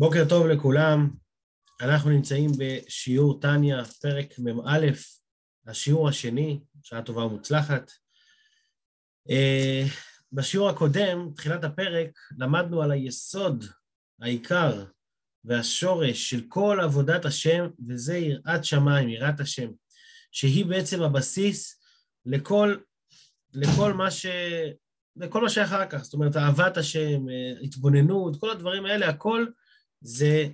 בוקר טוב לכולם, אנחנו נמצאים בשיעור טניה, פרק מ"א, השיעור השני, שעה טובה ומוצלחת. אה, בשיעור הקודם, תחילת הפרק, למדנו על היסוד, העיקר והשורש של כל עבודת השם, וזה יראת שמיים, יראת השם, שהיא בעצם הבסיס לכל, לכל מה ש... לכל מה שאחר כך, זאת אומרת, אהבת השם, אה, התבוננות, כל הדברים האלה, הכל זה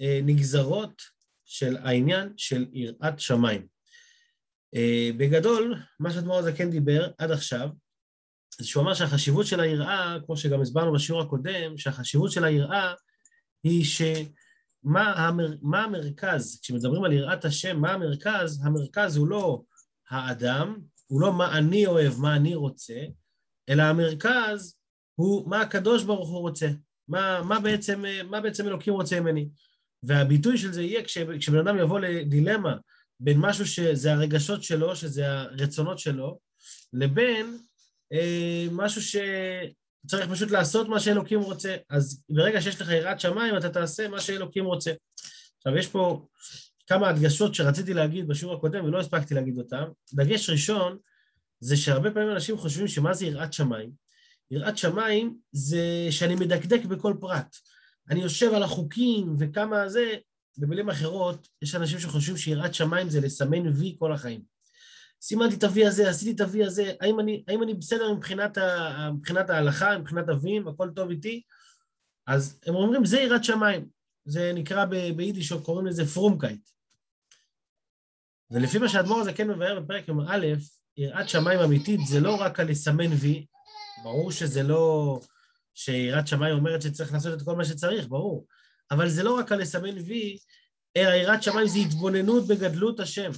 אה, נגזרות של העניין של יראת שמיים. אה, בגדול, מה שאדמו"ר הזקן דיבר עד עכשיו, זה שהוא אמר שהחשיבות של היראה, כמו שגם הסברנו בשיעור הקודם, שהחשיבות של היראה היא שמה המר, מה המרכז, כשמדברים על יראת השם, מה המרכז? המרכז הוא לא האדם, הוא לא מה אני אוהב, מה אני רוצה, אלא המרכז הוא מה הקדוש ברוך הוא רוצה. מה, מה, בעצם, מה בעצם אלוקים רוצה ממני? והביטוי של זה יהיה כש, כשבן אדם יבוא לדילמה בין משהו שזה הרגשות שלו, שזה הרצונות שלו, לבין אה, משהו שצריך פשוט לעשות מה שאלוקים רוצה. אז ברגע שיש לך יראת שמיים, אתה תעשה מה שאלוקים רוצה. עכשיו, יש פה כמה הדגשות שרציתי להגיד בשיעור הקודם ולא הספקתי להגיד אותם. דגש ראשון, זה שהרבה פעמים אנשים חושבים שמה זה יראת שמיים? יראת שמיים זה שאני מדקדק בכל פרט. אני יושב על החוקים וכמה זה, במילים אחרות, יש אנשים שחושבים שיראת שמיים זה לסמן וי כל החיים. סימנתי את הוי הזה, עשיתי את הוי הזה, האם אני, האם אני בסדר מבחינת, ה, מבחינת ההלכה, מבחינת הווים, הכל טוב איתי? אז הם אומרים, זה יראת שמיים. זה נקרא ביידיש, קוראים לזה פרומקייט. ולפי מה שהאדמו"ר הזה כן מבאר בפרק יום א', יראת שמיים אמיתית זה לא רק על לסמן וי, ברור שזה לא... שיראת שמיים אומרת שצריך לעשות את כל מה שצריך, ברור. אבל זה לא רק על לסמן וי, אלא יראת שמיים זה התבוננות בגדלות השם.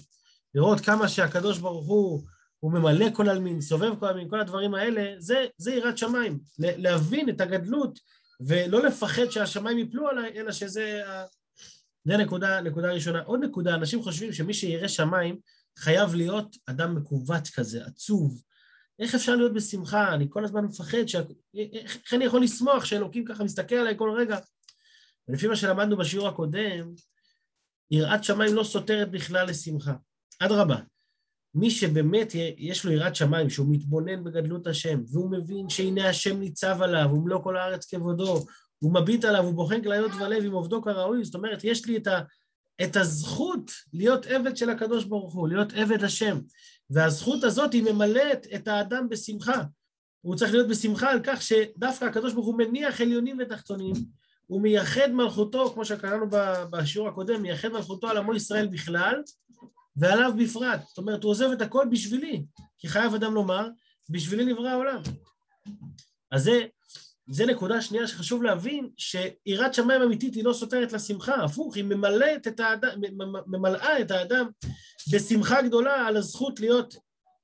לראות כמה שהקדוש ברוך הוא, הוא ממלא כל עלמין, סובב כל עלמין, כל הדברים האלה, זה, זה יראת שמיים. להבין את הגדלות ולא לפחד שהשמיים יפלו עליי, אלא שזה... זה נקודה, נקודה ראשונה. עוד נקודה, אנשים חושבים שמי שירא שמיים חייב להיות אדם מכווץ כזה, עצוב, איך אפשר להיות בשמחה? אני כל הזמן מפחד, ש... איך אני יכול לשמוח שאלוקים ככה מסתכל עליי כל רגע? ולפי מה שלמדנו בשיעור הקודם, יראת שמיים לא סותרת בכלל לשמחה. אדרבה, מי שבאמת יש לו יראת שמיים, שהוא מתבונן בגדלות השם, והוא מבין שהנה השם ניצב עליו, ומלוא כל הארץ כבודו, הוא מביט עליו, הוא בוחן כליות ולב עם עובדו כראוי, זאת אומרת, יש לי את, ה, את הזכות להיות עבד של הקדוש ברוך הוא, להיות עבד השם. והזכות הזאת היא ממלאת את האדם בשמחה. הוא צריך להיות בשמחה על כך שדווקא הקדוש ברוך הוא מניח עליונים ותחתונים, הוא מייחד מלכותו, כמו שקראנו בשיעור הקודם, מייחד מלכותו על עמו ישראל בכלל, ועליו בפרט. זאת אומרת, הוא עוזב את הכל בשבילי, כי חייב אדם לומר, בשבילי נברא העולם. אז זה, זה נקודה שנייה שחשוב להבין, שיראת שמיים אמיתית היא לא סותרת לשמחה, הפוך, היא ממלאת את האדם, ממלאה את האדם בשמחה גדולה על הזכות להיות,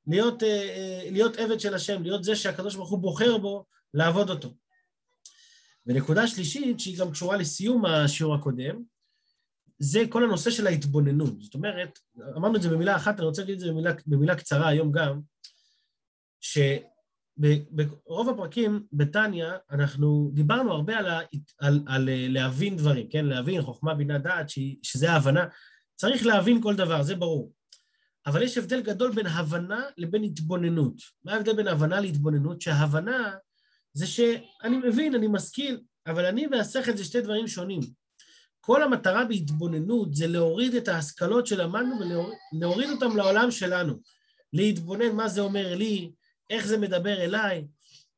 להיות, אה, אה, להיות עבד של השם, להיות זה שהקדוש ברוך הוא בוחר בו לעבוד אותו. ונקודה שלישית, שהיא גם קשורה לסיום השיעור הקודם, זה כל הנושא של ההתבוננות. זאת אומרת, אמרנו את זה במילה אחת, אני רוצה להגיד את זה במילה, במילה קצרה היום גם, שברוב הפרקים בתניא אנחנו דיברנו הרבה על, ה, על, על להבין דברים, כן? להבין חוכמה, בינה, דעת, שזה ההבנה. צריך להבין כל דבר, זה ברור. אבל יש הבדל גדול בין הבנה לבין התבוננות. מה ההבדל בין הבנה להתבוננות? שהבנה זה שאני מבין, אני משכיל, אבל אני והשכל זה שתי דברים שונים. כל המטרה בהתבוננות זה להוריד את ההשכלות שלמדנו ולהוריד אותם לעולם שלנו. להתבונן מה זה אומר לי, איך זה מדבר אליי,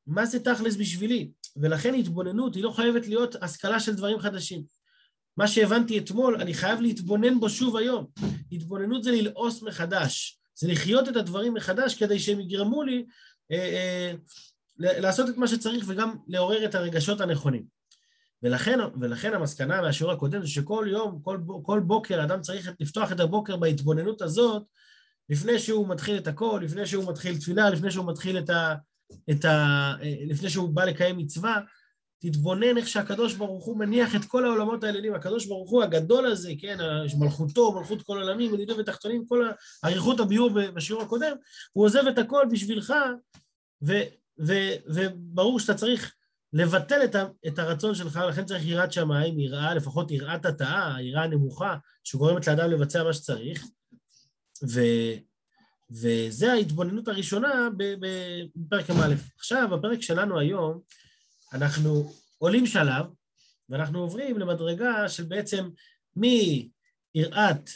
מה זה תכלס בשבילי. ולכן התבוננות היא לא חייבת להיות השכלה של דברים חדשים. מה שהבנתי אתמול, אני חייב להתבונן בו שוב היום. התבוננות זה ללעוס מחדש, זה לחיות את הדברים מחדש כדי שהם יגרמו לי אה, אה, לעשות את מה שצריך וגם לעורר את הרגשות הנכונים. ולכן, ולכן המסקנה מהשיעור הקודם זה שכל יום, כל, כל בוקר, אדם צריך לפתוח את הבוקר בהתבוננות הזאת לפני שהוא מתחיל את הכל, לפני שהוא מתחיל תפילה, לפני שהוא מתחיל את ה... את ה לפני שהוא בא לקיים מצווה, תתבונן איך שהקדוש ברוך הוא מניח את כל העולמות העליונים, הקדוש ברוך הוא הגדול הזה, כן, מלכותו, מלכות כל עולמים, מלידו ותחתונים, כל אריכות הביאור בשיעור הקודם, הוא עוזב את הכל בשבילך, ו, ו, וברור שאתה צריך לבטל את, ה, את הרצון שלך, לכן צריך יראת שמיים, יראה, לפחות יראת התאה, יראה נמוכה, שגורמת לאדם לבצע מה שצריך. ו, וזה ההתבוננות הראשונה בפרק מ"א. עכשיו, בפרק שלנו היום, אנחנו עולים שלב, ואנחנו עוברים למדרגה של בעצם מיראת,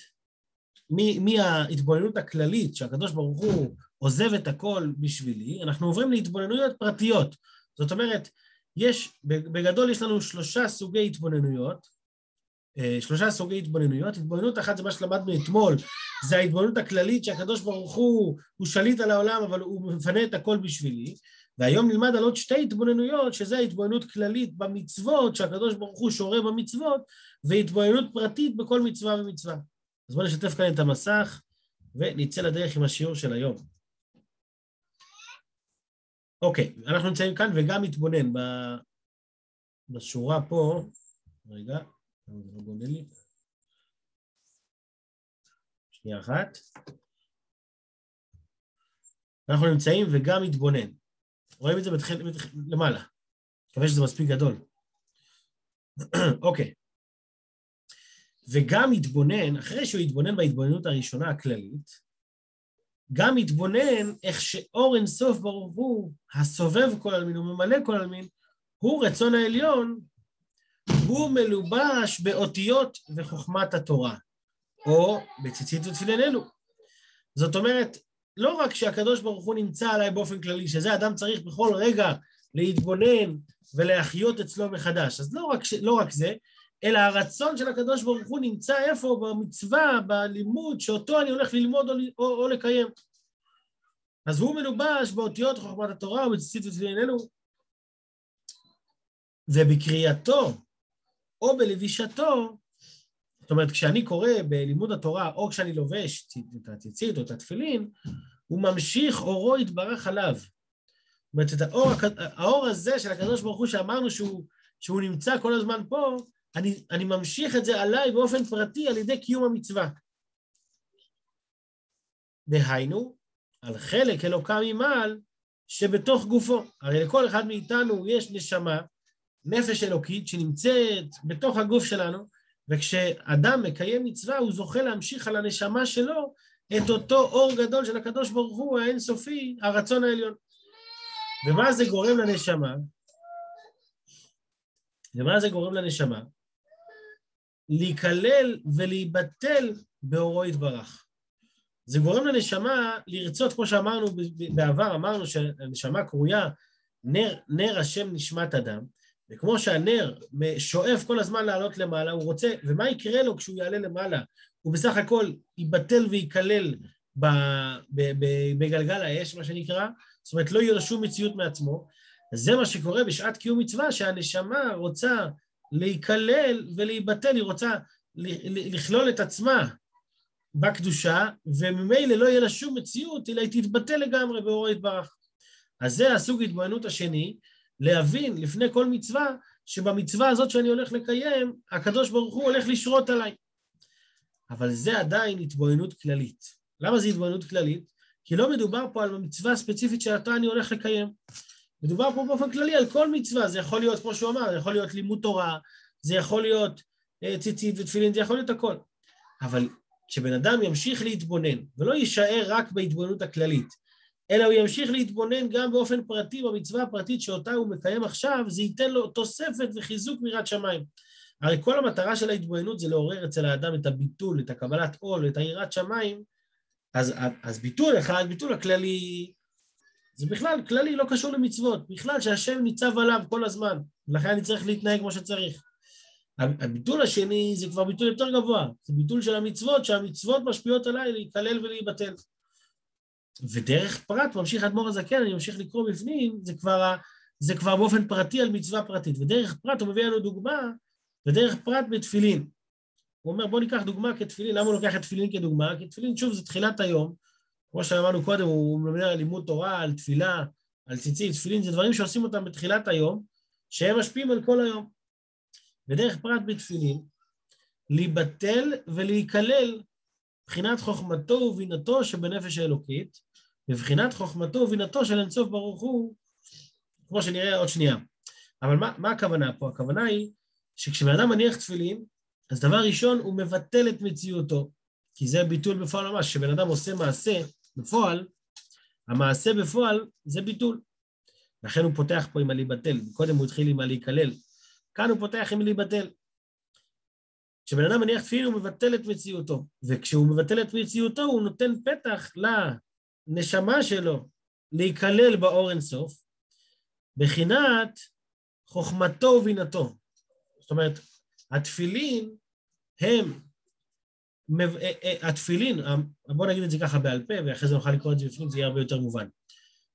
מההתבוננות הכללית, שהקדוש ברוך הוא עוזב את הכל בשבילי, אנחנו עוברים להתבוננויות פרטיות. זאת אומרת, יש, בגדול יש לנו שלושה סוגי התבוננויות, שלושה סוגי התבוננויות. התבוננות אחת זה מה שלמדנו אתמול, זה ההתבוננות הכללית שהקדוש ברוך הוא, הוא שליט על העולם, אבל הוא מפנה את הכל בשבילי. והיום נלמד על עוד שתי התבוננויות, שזה ההתבוננות כללית במצוות, שהקדוש ברוך הוא שורה במצוות, והתבוננות פרטית בכל מצווה ומצווה. אז בואו נשתף כאן את המסך, ונצא לדרך עם השיעור של היום. אוקיי, אנחנו נמצאים כאן וגם מתבונן בשורה פה, רגע, זה לא בונה לי. שנייה אחת. אנחנו נמצאים וגם מתבונן. רואים את זה בתחיל, בתחיל, למעלה. מקווה שזה מספיק גדול. אוקיי. וגם מתבונן, אחרי שהוא התבונן בהתבוננות הראשונה הכללית, גם מתבונן איך שאור אינסוף ברוך הוא, הסובב כל עלמין וממלא כל עלמין, הוא רצון העליון, הוא מלובש באותיות וחוכמת התורה, או בציצית ותפיליננו. זאת אומרת, לא רק שהקדוש ברוך הוא נמצא עליי באופן כללי, שזה אדם צריך בכל רגע להתבונן ולהחיות אצלו מחדש. אז לא רק, לא רק זה, אלא הרצון של הקדוש ברוך הוא נמצא איפה? במצווה, בלימוד, שאותו אני הולך ללמוד או, או, או לקיים. אז הוא מלובש באותיות חוכמת התורה ובציצית ותפיליננו, ובקריאתו או בלבישתו, זאת אומרת, כשאני קורא בלימוד התורה, או כשאני לובש את הציצית או את התפילין, הוא ממשיך אורו יתברך עליו. זאת אומרת, את האור, האור הזה של הקדוש ברוך הוא שאמרנו שהוא, שהוא נמצא כל הזמן פה, אני, אני ממשיך את זה עליי באופן פרטי על ידי קיום המצווה. דהיינו, על חלק אלוקה ממעל שבתוך גופו. הרי לכל אחד מאיתנו יש נשמה, נפש אלוקית שנמצאת בתוך הגוף שלנו, וכשאדם מקיים מצווה הוא זוכה להמשיך על הנשמה שלו את אותו אור גדול של הקדוש ברוך הוא האינסופי, הרצון העליון. ומה זה גורם לנשמה? ומה זה גורם לנשמה? להיכלל ולהיבטל באורו יתברך. זה גורם לנשמה לרצות, כמו שאמרנו בעבר, אמרנו שהנשמה קרויה נר, נר השם נשמת אדם, וכמו שהנר שואף כל הזמן לעלות למעלה, הוא רוצה, ומה יקרה לו כשהוא יעלה למעלה? הוא בסך הכל ייבטל וייכלל בגלגל האש, מה שנקרא, זאת אומרת, לא יהיה לו שום מציאות מעצמו. זה מה שקורה בשעת קיום מצווה, שהנשמה רוצה להיכלל ולהיבטל, היא רוצה לכלול את עצמה בקדושה, וממילא לא יהיה לה שום מציאות, אלא היא תתבטל לגמרי באורו יתברך. אז זה הסוג התבוננות השני, להבין לפני כל מצווה, שבמצווה הזאת שאני הולך לקיים, הקדוש ברוך הוא הולך לשרות עליי. אבל זה עדיין התבוננות כללית. למה זה התבוננות כללית? כי לא מדובר פה על מצווה ספציפית שאתה אני הולך לקיים. מדובר פה באופן כללי על כל מצווה, זה יכול להיות, כמו שהוא אמר, זה יכול להיות לימוד תורה, זה יכול להיות אה, ציצית ותפילין, זה יכול להיות הכל. אבל כשבן אדם ימשיך להתבונן, ולא יישאר רק בהתבוננות הכללית, אלא הוא ימשיך להתבונן גם באופן פרטי במצווה הפרטית שאותה הוא מקיים עכשיו, זה ייתן לו תוספת וחיזוק מיראת שמיים. הרי כל המטרה של ההתבוננות זה לעורר אצל האדם את הביטול, את הקבלת עול, את היראת שמיים, אז, אז ביטול אחד, ביטול הכללי, זה בכלל כללי לא קשור למצוות, בכלל שהשם ניצב עליו כל הזמן, ולכן אני צריך להתנהג כמו שצריך. הביטול השני זה כבר ביטול יותר גבוה, זה ביטול של המצוות, שהמצוות משפיעות עליי להיכלל ולהיבטל. ודרך פרט, ממשיך אדמו"ר הזקן, אני ממשיך לקרוא בפנים, זה כבר, זה כבר באופן פרטי על מצווה פרטית. ודרך פרט הוא מביא לנו דוגמה, ודרך פרט בתפילין. הוא אומר בוא ניקח דוגמה כתפילין, למה הוא לוקח את תפילין כדוגמה? כי תפילין שוב זה תחילת היום, כמו שאמרנו קודם, הוא מדבר על לימוד תורה, על תפילה, על ציצית, תפילין, זה דברים שעושים אותם בתחילת היום, שהם משפיעים על כל היום. ודרך פרט בתפילין, להיבטל ולהיכלל מבחינת חוכמתו ובינתו שבנפש האלוקית, מבחינת חוכמתו ובינתו של אינסוף ברוך הוא, כמו שנראה עוד שנייה. אבל מה, מה הכוונה פה? הכוונה היא שכשבן אדם מניח תפילין, אז דבר ראשון, הוא מבטל את מציאותו, כי זה ביטול בפועל ממש. כשבן אדם עושה מעשה בפועל, המעשה בפועל זה ביטול. לכן הוא פותח פה עם הלהיבטל. קודם הוא התחיל עם הלהיכלל. כאן הוא פותח עם להיבטל. כשבן אדם מניח תפילין הוא מבטל את מציאותו, וכשהוא מבטל את מציאותו הוא נותן פתח לנשמה שלו להיכלל באור אינסוף, בחינת חוכמתו ובינתו. זאת אומרת, התפילין הם, אה, אה, התפילין, בואו נגיד את זה ככה בעל פה, ואחרי זה נוכל לקרוא את זה בפנים, זה יהיה הרבה יותר מובן.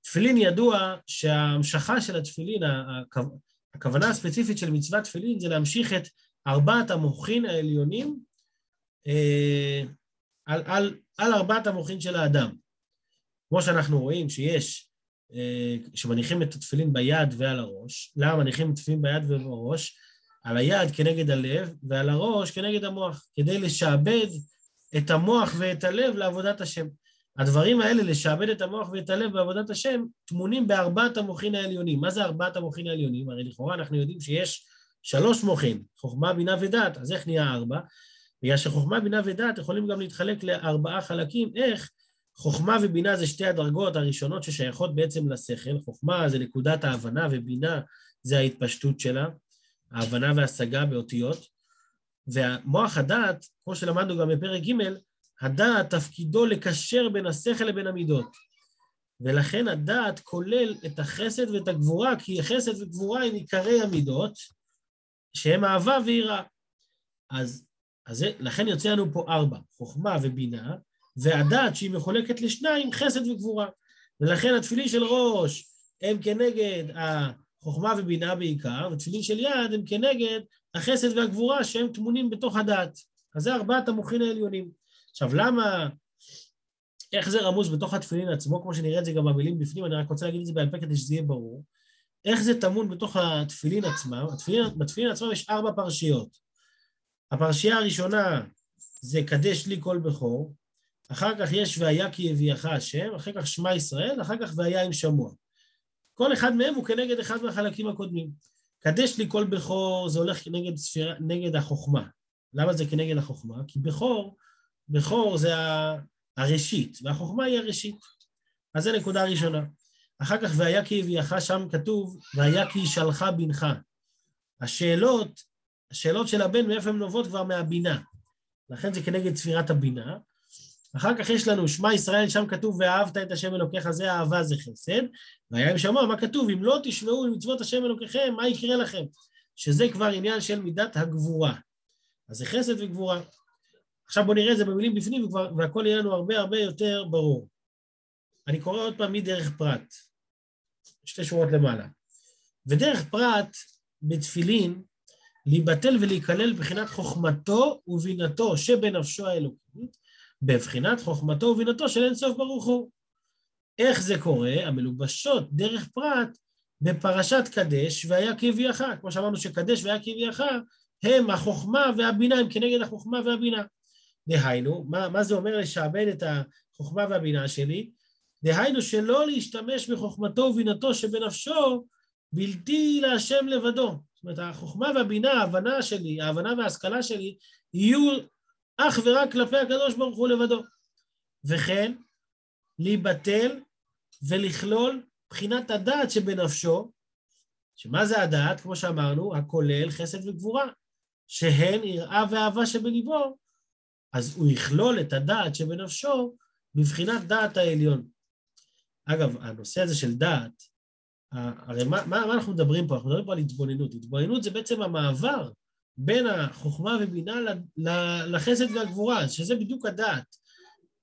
תפילין ידוע שההמשכה של התפילין, הכוונה הספציפית של מצוות תפילין זה להמשיך את ארבעת המוחין העליונים אה, על, על, על ארבעת המוחין של האדם. כמו שאנחנו רואים שיש, אה, שמניחים את התפילין ביד ועל הראש, למה מניחים את התפילין ביד ובראש? על היד כנגד הלב ועל הראש כנגד המוח, כדי לשעבד את המוח ואת הלב לעבודת השם. הדברים האלה, לשעבד את המוח ואת הלב בעבודת השם, טמונים בארבעת המוחין העליונים. מה זה ארבעת המוחין העליונים? הרי לכאורה אנחנו יודעים שיש שלוש מוחין, חוכמה, בינה ודעת, אז איך נהיה ארבע? בגלל שחוכמה, בינה ודעת יכולים גם להתחלק לארבעה חלקים. איך? חוכמה ובינה זה שתי הדרגות הראשונות ששייכות בעצם לשכל. חוכמה זה נקודת ההבנה ובינה זה ההתפשטות שלה, ההבנה והשגה באותיות. והמוח הדעת, כמו שלמדנו גם בפרק ג', הדעת תפקידו לקשר בין השכל לבין המידות. ולכן הדעת כולל את החסד ואת הגבורה, כי חסד וגבורה הם עיקרי המידות, שהם אהבה ויראה. אז, אז לכן יוצא לנו פה ארבע, חוכמה ובינה, והדעת שהיא מחולקת לשניים, חסד וגבורה. ולכן התפילין של ראש הם כנגד החוכמה ובינה בעיקר, ותפילין של יד הם כנגד החסד והגבורה שהם טמונים בתוך הדעת. אז זה ארבעת המוחין העליונים. עכשיו, למה, איך זה רמוז בתוך התפילין עצמו, כמו שנראה את זה גם במילים בפנים, אני רק רוצה להגיד את זה בעל פה כדי שזה יהיה ברור. איך זה טמון בתוך התפילין עצמם? התפילין, בתפילין עצמם יש ארבע פרשיות. הפרשייה הראשונה זה קדש לי כל בכור, אחר כך יש והיה כי יביאך השם, אחר כך שמע ישראל, אחר כך והיה עם שמוע. כל אחד מהם הוא כנגד אחד מהחלקים הקודמים. קדש לי כל בכור זה הולך כנגד ספירה, נגד החוכמה. למה זה כנגד החוכמה? כי בכור, בכור זה הראשית, והחוכמה היא הראשית. אז זו נקודה ראשונה. אחר כך והיה כי הביאך, שם כתוב, והיה כי ישאלך בנך. השאלות, השאלות של הבן, מאיפה הן נובעות כבר מהבינה. לכן זה כנגד ספירת הבינה. אחר כך יש לנו, שמע ישראל, שם כתוב, ואהבת את השם אלוקיך, זה אהבה, זה חסד. והיה עם שמוע, מה כתוב? אם לא תשמעו למצוות השם אלוקיכם, מה יקרה לכם? שזה כבר עניין של מידת הגבורה. אז זה חסד וגבורה. עכשיו בואו נראה את זה במילים בפנים, וכבר, והכל יהיה לנו הרבה הרבה יותר ברור. אני קורא עוד פעם מדרך פרט. שתי שורות למעלה. ודרך פרט בתפילין, להיבטל ולהיכלל בבחינת חוכמתו ובינתו שבנפשו האלוקית, בבחינת חוכמתו ובינתו של אינסוף ברוך הוא. איך זה קורה? המלובשות דרך פרט בפרשת קדש והיה כביאך, כמו שאמרנו שקדש והיה כביאך, הם החוכמה והבינה, הם כנגד החוכמה והבינה. דהיינו, מה, מה זה אומר לשעבד את החוכמה והבינה שלי? דהיינו שלא להשתמש בחוכמתו ובינתו שבנפשו בלתי להשם לבדו. זאת אומרת, החוכמה והבינה, ההבנה שלי, ההבנה וההשכלה שלי, יהיו אך ורק כלפי הקדוש ברוך הוא לבדו. וכן, להיבטל ולכלול בחינת הדעת שבנפשו, שמה זה הדעת? כמו שאמרנו, הכולל חסד וגבורה, שהן יראה ואהבה שבליבו, אז הוא יכלול את הדעת שבנפשו בבחינת דעת העליון. אגב, הנושא הזה של דעת, הרי מה, מה, מה אנחנו מדברים פה? אנחנו מדברים פה על התבוננות. התבוננות זה בעצם המעבר בין החוכמה ובינה לחסד והגבורה, שזה בדיוק הדעת.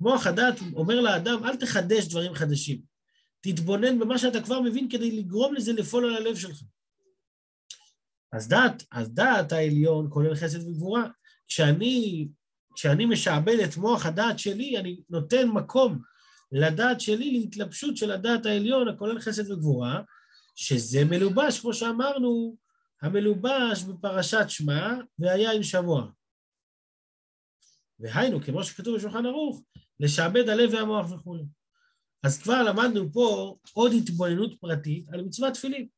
מוח הדעת אומר לאדם, אל תחדש דברים חדשים. תתבונן במה שאתה כבר מבין כדי לגרום לזה לפעול על הלב שלך. אז דעת, אז דעת העליון כולל חסד וגבורה. כשאני, כשאני משעבד את מוח הדעת שלי, אני נותן מקום לדעת שלי להתלבשות של הדעת העליון הכולל חסד וגבורה, שזה מלובש, כמו שאמרנו, המלובש בפרשת שמע, והיה עם שבוע. והיינו, כמו שכתוב בשולחן ערוך, לשעבד הלב והמוח וכו'. אז כבר למדנו פה עוד התבוננות פרטית על מצוות תפילין.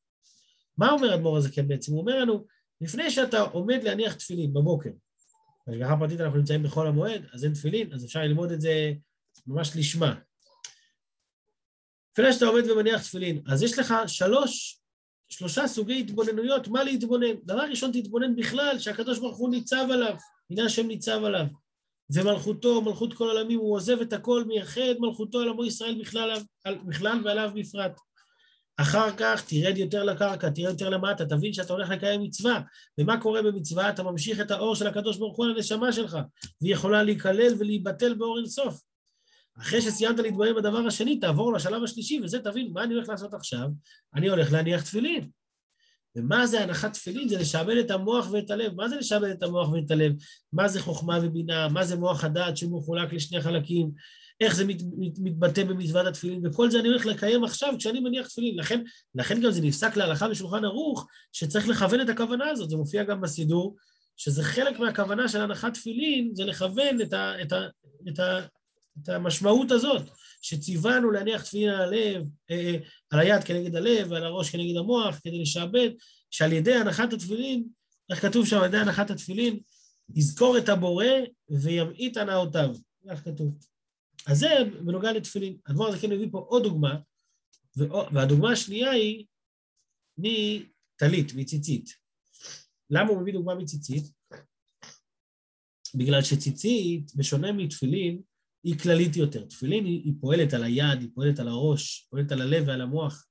מה אומר האדמו"ר הזה כן בעצם? הוא אומר לנו, לפני שאתה עומד להניח תפילין בבוקר, בהשגחה פרטית אנחנו נמצאים בחול המועד, אז אין תפילין, אז אפשר ללמוד את זה ממש לשמה. לפני שאתה עומד ומניח תפילין, אז יש לך שלוש, שלושה סוגי התבוננויות, מה להתבונן. דבר ראשון, תתבונן בכלל, שהקדוש ברוך הוא ניצב עליו, הנה השם ניצב עליו. ומלכותו, מלכות כל עולמים, הוא עוזב את הכל, מייחד מלכותו על עמו ישראל בכלל, בכלל ועליו בפרט. אחר כך תרד יותר לקרקע, תרד יותר למטה, תבין שאתה הולך לקיים מצווה. ומה קורה במצווה? אתה ממשיך את האור של הקדוש ברוך הוא על הנשמה שלך, והיא יכולה להיכלל ולהיבטל באור אינסוף. אחרי שסיימת להתבונן בדבר השני, תעבור לשלב השלישי, וזה תבין, מה אני הולך לעשות עכשיו? אני הולך להניח תפילין. ומה זה הנחת תפילין? זה לשעבד את המוח ואת הלב. מה זה לשעבד את המוח ואת הלב? מה זה חוכמה ובינה? מה זה מוח הדעת שמחולק לשני חלקים? איך זה מת, מת, מתבטא במצוות התפילין, וכל זה אני הולך לקיים עכשיו כשאני מניח תפילין. לכן, לכן גם זה נפסק להלכה בשולחן ערוך, שצריך לכוון את הכוונה הזאת, זה מופיע גם בסידור, שזה חלק מהכוונה של הנחת תפילין, זה לכוון את, ה, את, ה, את, ה, את המשמעות הזאת, שציוונו להניח תפילין על הלב, אה, אה, על היד כנגד הלב ועל הראש כנגד המוח, כדי לשעבד, שעל ידי הנחת התפילין, איך כתוב שם, על ידי הנחת התפילין, יזכור את הבורא וימעיט הנאותיו. כך כתוב. אז זה בנוגע לתפילין. הדבר הזה כן מביא פה עוד דוגמה, והדוגמה השנייה היא מטלית, מציצית. למה הוא מביא דוגמה מציצית? בגלל שציצית, בשונה מתפילין, היא כללית יותר. תפילין היא, היא פועלת על היד, היא פועלת על הראש, פועלת על הלב ועל המוח.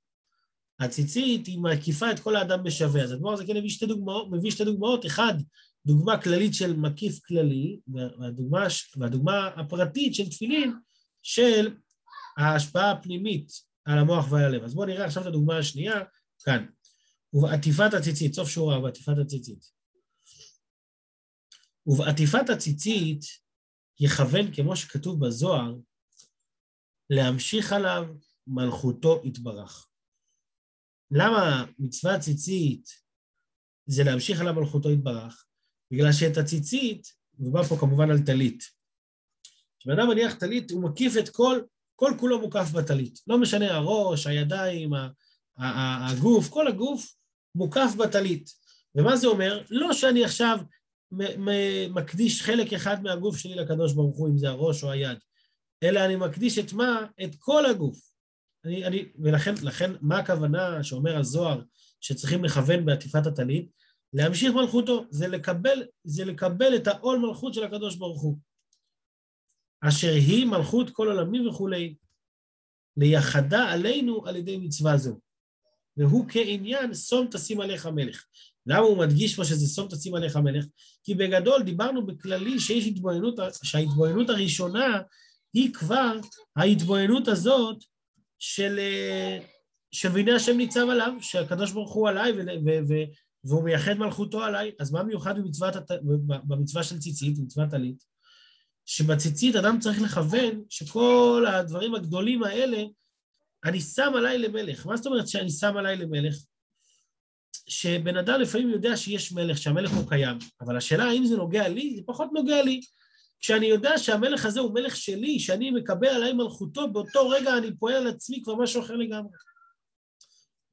הציצית היא מקיפה את כל האדם בשווה. אז הדבר הזה כן מביא שתי דוגמאות, מביא שתי דוגמאות. אחד, דוגמה כללית של מקיף כללי, והדוגמה, והדוגמה הפרטית של תפילין, של ההשפעה הפנימית על המוח ועל הלב. אז בואו נראה עכשיו את הדוגמה השנייה, כאן. ובעטיפת הציצית, סוף שורה, בעטיפת הציצית. ובעטיפת הציצית יכוון, כמו שכתוב בזוהר, להמשיך עליו מלכותו יתברך. למה מצווה ציצית זה להמשיך עליו מלכותו יתברך? בגלל שאת הציצית, מדובר פה כמובן על טלית. כשבן מניח טלית, הוא מקיף את כל, כל כולו מוקף בטלית. לא משנה הראש, הידיים, הגוף, כל הגוף מוקף בטלית. ומה זה אומר? לא שאני עכשיו מקדיש חלק אחד מהגוף שלי לקדוש ברוך הוא, אם זה הראש או היד, אלא אני מקדיש את מה? את כל הגוף. אני, אני, ולכן, לכן, מה הכוונה שאומר הזוהר שצריכים לכוון בעטיפת הטלית? להמשיך מלכותו, זה לקבל, זה לקבל את העול מלכות של הקדוש ברוך הוא. אשר היא מלכות כל עולמים וכולי, ליחדה עלינו על ידי מצווה זו. והוא כעניין שום תשים עליך מלך. למה הוא מדגיש פה שזה שום תשים עליך מלך? כי בגדול דיברנו בכללי שיש התבוננות, שההתבוננות הראשונה היא כבר ההתבוננות הזאת של, של והנה השם ניצב עליו, שהקדוש ברוך הוא עליי ו, ו, ו, והוא מייחד מלכותו עליי, אז מה מיוחד במצוות, במצווה של ציצית, במצוות עלית? שבציצית אדם צריך לכוון שכל הדברים הגדולים האלה, אני שם עליי למלך. מה זאת אומרת שאני שם עליי למלך? שבן אדם לפעמים יודע שיש מלך, שהמלך הוא קיים, אבל השאלה האם זה נוגע לי, זה פחות נוגע לי. כשאני יודע שהמלך הזה הוא מלך שלי, שאני מקבל עליי מלכותו, באותו רגע אני פועל על עצמי כבר משהו אחר לגמרי.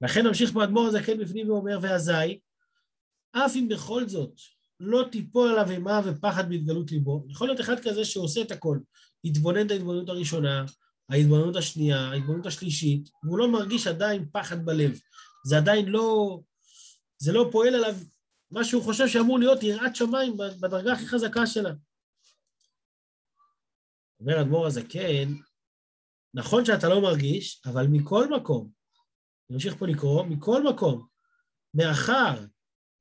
לכן נמשיך באדמו"ר הזקן בפנים ואומר, ואזי, אף אם בכל זאת לא תיפול עליו אימה ופחד בהתגלות ליבו, יכול להיות אחד כזה שעושה את הכל, יתבונן את ההתבוננות הראשונה, ההתבוננות השנייה, ההתבוננות השלישית, והוא לא מרגיש עדיין פחד בלב. זה עדיין לא, זה לא פועל עליו מה שהוא חושב שאמור להיות יראת שמיים בדרגה הכי חזקה שלה. אומר אדמו"ר הזקן, נכון שאתה לא מרגיש, אבל מכל מקום, אני ממשיך פה לקרוא, מכל מקום, מאחר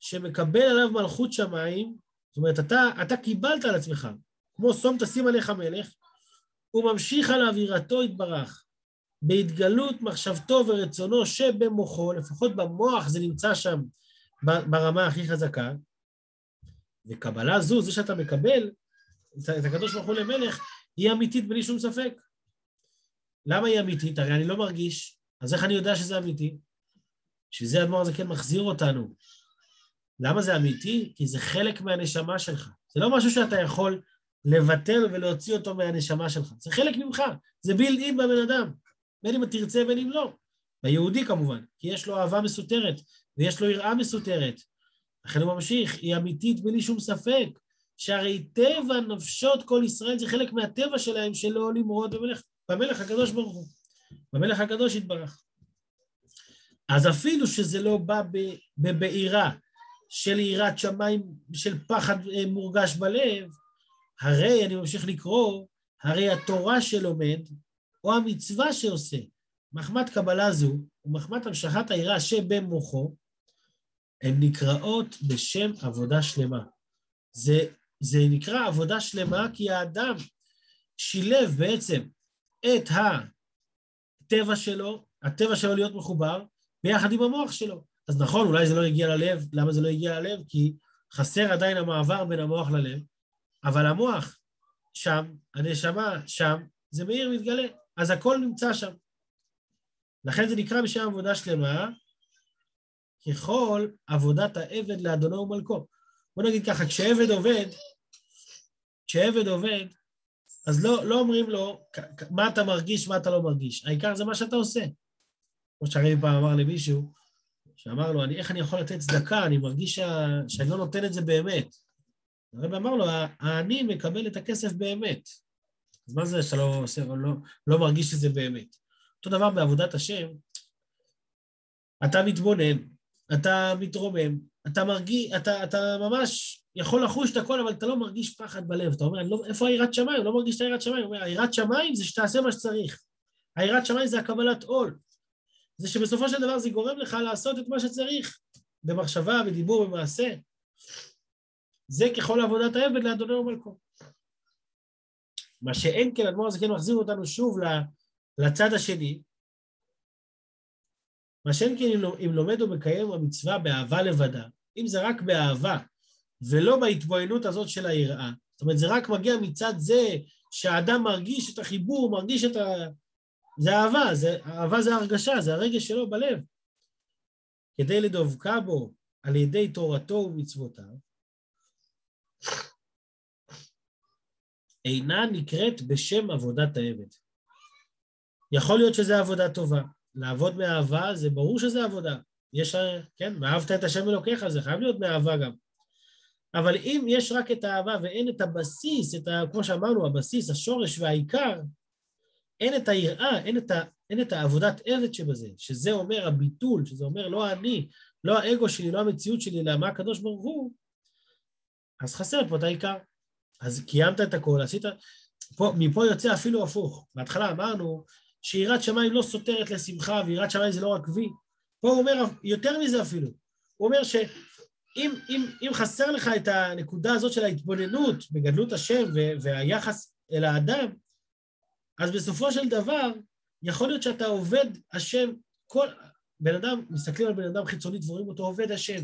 שמקבל עליו מלכות שמיים, זאת אומרת, אתה, אתה קיבלת על עצמך, כמו שום תשים עליך מלך, הוא ממשיך על אווירתו יתברך, בהתגלות מחשבתו ורצונו שבמוחו, לפחות במוח זה נמצא שם ברמה הכי חזקה, וקבלה זו, זה שאתה מקבל את הקדוש ברוך הוא למלך, היא אמיתית בלי שום ספק. למה היא אמיתית? הרי אני לא מרגיש, אז איך אני יודע שזה אמיתי? שזה הדבר הזה כן מחזיר אותנו למה זה אמיתי? כי זה חלק מהנשמה שלך. זה לא משהו שאתה יכול לבטל ולהוציא אותו מהנשמה שלך. זה חלק ממך, זה בילד אין בבן אדם, בין אם תרצה בין אם לא. ביהודי כמובן, כי יש לו אהבה מסותרת ויש לו יראה מסותרת. לכן הוא ממשיך, היא אמיתית בלי שום ספק, שהרי טבע נפשות כל ישראל זה חלק מהטבע שלהם שלא למרוד במלך, במלך הקדוש ברוך הוא, במלך הקדוש יתברך. אז אפילו שזה לא בא בבעירה של יראת שמיים, של פחד אה, מורגש בלב, הרי, אני ממשיך לקרוא, הרי התורה שלומד, או המצווה שעושה, מחמת קבלה זו, ומחמת המשכת היראה שבמוחו, הן נקראות בשם עבודה שלמה. זה, זה נקרא עבודה שלמה כי האדם שילב בעצם את הטבע שלו, הטבע שלו להיות מחובר, ביחד עם המוח שלו. אז נכון, אולי זה לא הגיע ללב, למה זה לא הגיע ללב? כי חסר עדיין המעבר בין המוח ללב, אבל המוח שם, הנשמה שם, זה מאיר מתגלה, אז הכל נמצא שם. לכן זה נקרא בשם עבודה שלמה, ככל עבודת העבד לאדונו ומלכו. בוא נגיד ככה, כשעבד עובד, כשעבד עובד, אז לא, לא אומרים לו מה אתה מרגיש, מה אתה לא מרגיש. העיקר זה מה שאתה עושה. כמו שהרבי פעם אמר למישהו, שאמר לו, אני, איך אני יכול לתת צדקה? אני מרגיש שה, שאני לא נותן את זה באמת. הרבי אמר לו, האני מקבל את הכסף באמת. אז מה זה שאתה לא, לא, לא מרגיש שזה באמת? אותו דבר בעבודת השם, אתה מתבונן, אתה מתרומם, אתה מרגיש, אתה, אתה ממש יכול לחוש את הכל, אבל אתה לא מרגיש פחד בלב. אתה אומר, לא, איפה היראת שמיים? לא מרגיש את היראת שמיים. הוא אומר, היראת שמיים זה שתעשה מה שצריך. היראת שמיים זה הקבלת עול. זה שבסופו של דבר זה גורם לך לעשות את מה שצריך, במחשבה, בדיבור, במעשה. זה ככל עבודת העבד לאדוני ומלכו. מה שאין כן, אדמו"ר הזה כן מחזיר אותנו שוב לצד השני, מה שאין כן אם לומד ומקיים המצווה באהבה לבדה, אם זה רק באהבה ולא בהתבוננות הזאת של היראה, זאת אומרת זה רק מגיע מצד זה שהאדם מרגיש את החיבור, מרגיש את ה... זה אהבה, זה, אהבה זה הרגשה, זה הרגש שלו בלב. כדי לדבקה בו על ידי תורתו ומצוותיו, אינה נקראת בשם עבודת העבד. יכול להיות שזו עבודה טובה. לעבוד מאהבה זה ברור שזה עבודה. יש, כן, ואהבת את השם אלוקיך, זה חייב להיות מאהבה גם. אבל אם יש רק את האהבה ואין את הבסיס, את ה, כמו שאמרנו, הבסיס, השורש והעיקר, אין את היראה, אין את, ה, אין את העבודת עבד שבזה, שזה אומר הביטול, שזה אומר לא אני, לא האגו שלי, לא המציאות שלי, אלא מה הקדוש ברוך הוא, אז חסר פה את העיקר. אז קיימת את הכל, עשית... פה, מפה יוצא אפילו הפוך. בהתחלה אמרנו שיראת שמיים לא סותרת לשמחה, ויראת שמיים זה לא רק וי. פה הוא אומר יותר מזה אפילו. הוא אומר שאם אם, אם חסר לך את הנקודה הזאת של ההתבוננות בגדלות השם והיחס אל האדם, אז בסופו של דבר, יכול להיות שאתה עובד השם, כל... בן אדם, מסתכלים על בן אדם חיצונית ורואים אותו עובד השם.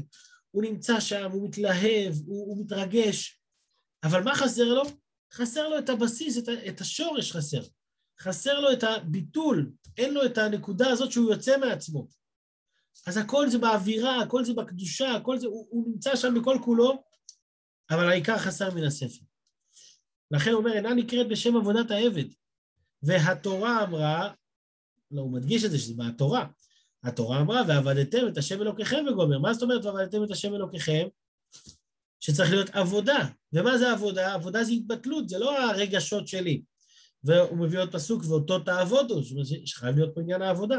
הוא נמצא שם, הוא מתלהב, הוא, הוא מתרגש, אבל מה חסר לו? חסר לו את הבסיס, את, את השורש חסר. חסר לו את הביטול, אין לו את הנקודה הזאת שהוא יוצא מעצמו. אז הכל זה באווירה, הכל זה בקדושה, הכל זה, הוא, הוא נמצא שם בכל כולו, אבל העיקר חסר מן הספר. לכן הוא אומר, אינה נקראת בשם עבודת העבד. והתורה אמרה, לא, הוא מדגיש את זה, שזה מהתורה. התורה אמרה, ועבדתם את השם אלוקיכם וגומר. מה זאת אומרת ועבדתם את השם אלוקיכם? שצריך להיות עבודה. ומה זה עבודה? עבודה זה התבטלות, זה לא הרגשות שלי. והוא מביא עוד פסוק, ואותו תעבודו, שחייב להיות פה עניין העבודה.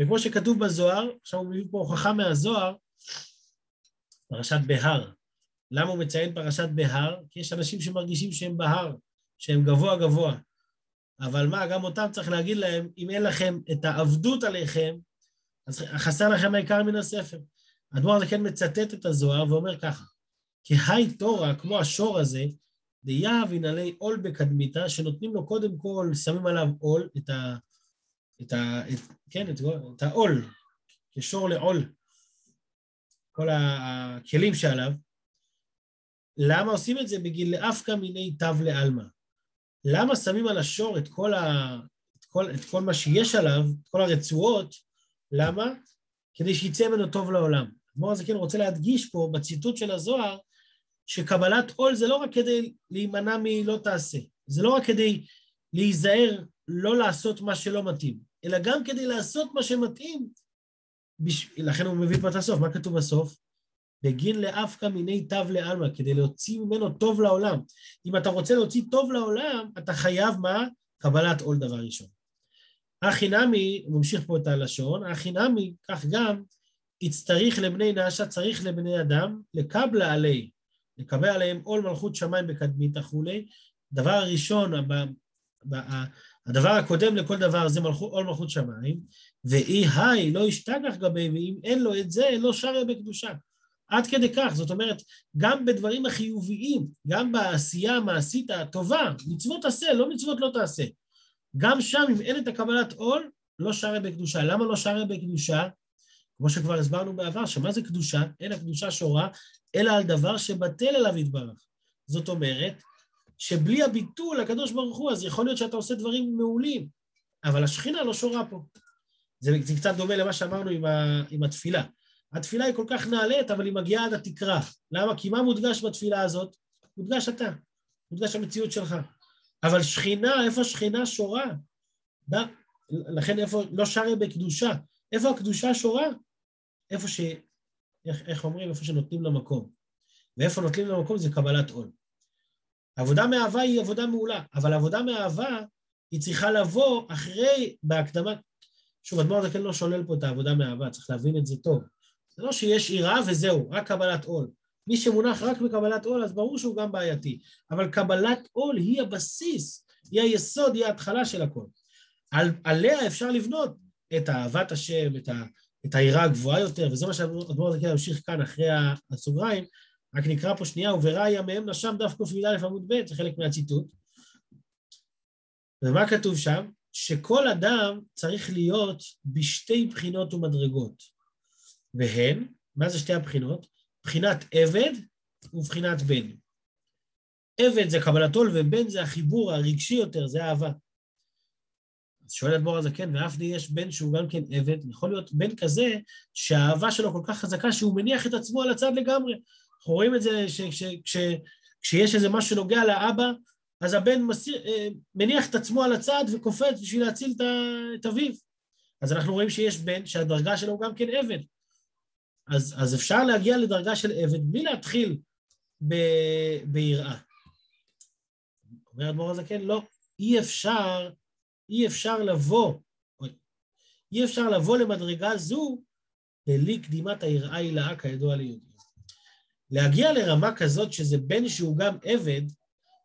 וכמו שכתוב בזוהר, עכשיו הוא מביא פה הוכחה מהזוהר, פרשת בהר. למה הוא מציין פרשת בהר? כי יש אנשים שמרגישים שהם בהר, שהם גבוה גבוה. אבל מה, גם אותם צריך להגיד להם, אם אין לכם את העבדות עליכם, אז חסר לכם העיקר מן הספר. האדמו"ר הזה כן מצטט את הזוהר ואומר ככה, כי היי תורה, כמו השור הזה, דיהב ינעלי עול בקדמיתה, שנותנים לו קודם כל, שמים עליו עול, את ה... את ה... את, כן, את, את העול, כשור לעול, כל הכלים שעליו. למה עושים את זה? בגיל לאפקא מיני תו לעלמא. למה שמים על השור את כל, ה... את, כל... את כל מה שיש עליו, את כל הרצועות? למה? כדי שיצא ממנו טוב לעולם. אדמו"ר הזקן רוצה להדגיש פה, בציטוט של הזוהר, שקבלת עול זה לא רק כדי להימנע מלא תעשה, זה לא רק כדי להיזהר לא לעשות מה שלא מתאים, אלא גם כדי לעשות מה שמתאים, בש... לכן הוא מביא פה את הסוף, מה כתוב בסוף? בגין לאפקא מיני תו לעלמא, כדי להוציא ממנו טוב לעולם. אם אתה רוצה להוציא טוב לעולם, אתה חייב מה? קבלת עול דבר ראשון. הכי נמי, הוא ממשיך פה את הלשון, הכי נמי, כך גם, יצטריך לבני נשה, צריך לבני אדם, לקבלה עלי, לקבל עליהם עול מלכות שמיים בקדמית וכולי. דבר הראשון, הדבר הקודם לכל דבר זה מלכות, עול מלכות שמיים, ואי היי לא ישתכח גבי, ואם אין לו את זה, לא שריה בקדושה. עד כדי כך, זאת אומרת, גם בדברים החיוביים, גם בעשייה המעשית הטובה, מצוות עשה, לא מצוות לא תעשה. גם שם, אם אין את הקבלת עול, לא שריה בקדושה. למה לא שריה בקדושה? כמו שכבר הסברנו בעבר, שמה זה קדושה? אין הקדושה שורה, אלא על דבר שבטל אליו יתברך. זאת אומרת, שבלי הביטול לקדוש ברוך הוא, אז יכול להיות שאתה עושה דברים מעולים, אבל השכינה לא שורה פה. זה, זה קצת דומה למה שאמרנו עם, ה, עם התפילה. התפילה היא כל כך נעלית, אבל היא מגיעה עד התקרה. למה? כי מה מודגש בתפילה הזאת? מודגש אתה, מודגש המציאות שלך. אבל שכינה, איפה שכינה שורה? לכן איפה, לא שרה בקדושה. איפה הקדושה שורה? איפה ש... איך, איך אומרים? איפה שנותנים לו מקום. ואיפה נותנים לו מקום זה קבלת עול. עבודה מאהבה היא עבודה מעולה, אבל עבודה מאהבה היא צריכה לבוא אחרי, בהקדמה, שוב, אדמו"ר הזקן לא שולל פה את העבודה מאהבה, צריך להבין את זה טוב. זה לא שיש יראה וזהו, רק קבלת עול. מי שמונח רק בקבלת עול, אז ברור שהוא גם בעייתי. אבל קבלת עול היא הבסיס, היא היסוד, היא ההתחלה של הכל. על, עליה אפשר לבנות את אהבת השם, את, ה, את היראה הגבוהה יותר, וזה מה שאדמו"ר הזקן ימשיך כאן אחרי הסוגריים, רק נקרא פה שנייה, וברא ימיהם נשם דף ק"א עמוד ב', זה חלק מהציטוט. ומה כתוב שם? שכל אדם צריך להיות בשתי בחינות ומדרגות. והן, מה זה שתי הבחינות? בחינת עבד ובחינת בן. עבד זה קבלת עול ובן זה החיבור הרגשי יותר, זה אהבה. אז שואל אדמו"ר הזקן, ואף די יש בן שהוא גם כן עבד, יכול להיות בן כזה שהאהבה שלו כל כך חזקה שהוא מניח את עצמו על הצד לגמרי. אנחנו רואים את זה שכשיש איזה משהו שנוגע לאבא, אז הבן מסיר, אה, מניח את עצמו על הצד וקופץ בשביל להציל את אביו. אז אנחנו רואים שיש בן שהדרגה שלו הוא גם כן עבד. אז, אז אפשר להגיע לדרגה של עבד בלי להתחיל ב, ביראה. אומר אדמו"ר הזקן, לא, אי אפשר, אי אפשר לבוא, אי אפשר לבוא למדרגה זו בלי קדימת היראה הילאה כידוע ליהודים. להגיע לרמה כזאת שזה בן שהוא גם עבד,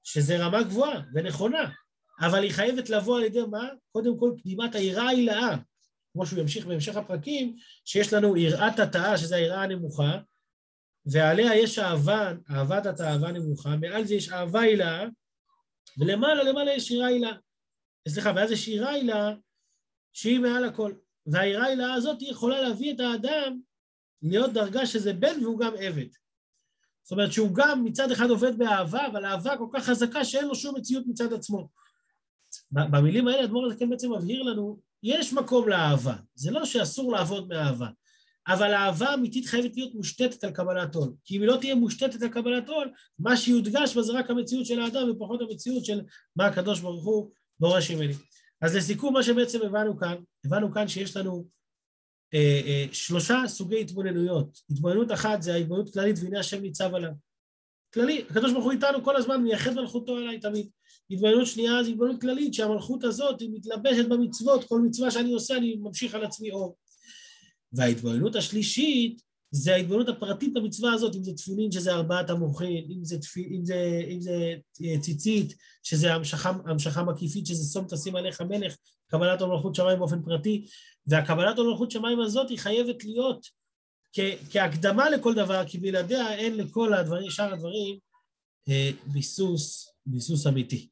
שזה רמה גבוהה ונכונה, אבל היא חייבת לבוא על ידי מה? קודם כל קדימת היראה הילאה. כמו שהוא ימשיך בהמשך הפרקים, שיש לנו יראת התאה, שזו היראה הנמוכה, ועליה יש אהבה, אהבת התאווה נמוכה, מעל זה יש אהבה הילה, ולמעלה למעלה יש יראה הילה. סליחה, ואז יש יראה הילה שהיא מעל הכל. והיראה הילה הזאת יכולה להביא את האדם להיות דרגה שזה בן והוא גם עבד. זאת אומרת שהוא גם מצד אחד עובד באהבה, אבל אהבה כל כך חזקה שאין לו שום מציאות מצד עצמו. במילים האלה אדמו"ר הזקן בעצם מבהיר לנו יש מקום לאהבה, זה לא שאסור לעבוד מאהבה, אבל האהבה האמיתית חייבת להיות מושתתת על קבלת עול, כי אם היא לא תהיה מושתתת על קבלת עול, מה שיודגש בה זה רק המציאות של האדם ופחות המציאות של מה הקדוש ברוך הוא דורש ממני. אז לסיכום מה שבעצם הבנו כאן, הבנו כאן שיש לנו אה, אה, שלושה סוגי התבוננויות. התבוננות אחת זה ההתבוננות כללית והנה השם ניצב עליו. כללי, הקדוש ברוך הוא איתנו כל הזמן מייחד מלכותו עליי תמיד. התבוננות שנייה זה התבוננות כללית, שהמלכות הזאת היא מתלבשת במצוות, כל מצווה שאני עושה אני ממשיך על עצמי אור. וההתבוננות השלישית זה ההתבוננות הפרטית במצווה הזאת, אם זה תפילין שזה ארבעת המוחין, אם זה, תפיל, אם זה, אם זה אה, ציצית, שזה המשכה, המשכה מקיפית, שזה שום תשים עליך מלך, קבלת המלכות שמיים באופן פרטי, והקבלת המלכות שמיים הזאת היא חייבת להיות כ- כהקדמה לכל דבר, כי בלעדיה אין לכל הדברים, שאר הדברים, אה, ביסוס ביסוס אמיתי.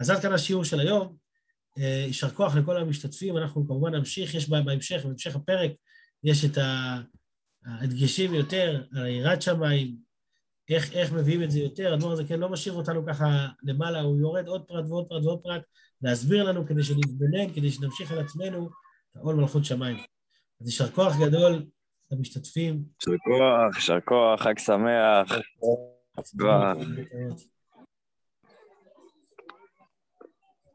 אז עד כאן השיעור של היום. אה, יישר כוח לכל המשתתפים, אנחנו כמובן נמשיך, יש בהמשך, בהמשך הפרק, יש את הדגשים יותר על יראת שמיים, איך, איך מביאים את זה יותר, הדבר הזה כן לא משאיר אותנו ככה למעלה, הוא יורד עוד פרט ועוד פרט ועוד פרט, להסביר לנו כדי שנתבונן, כדי שנמשיך על עצמנו את העול מלכות שמיים. אז יישר כוח גדול למשתתפים. יישר כוח, יישר כוח, חג שמח.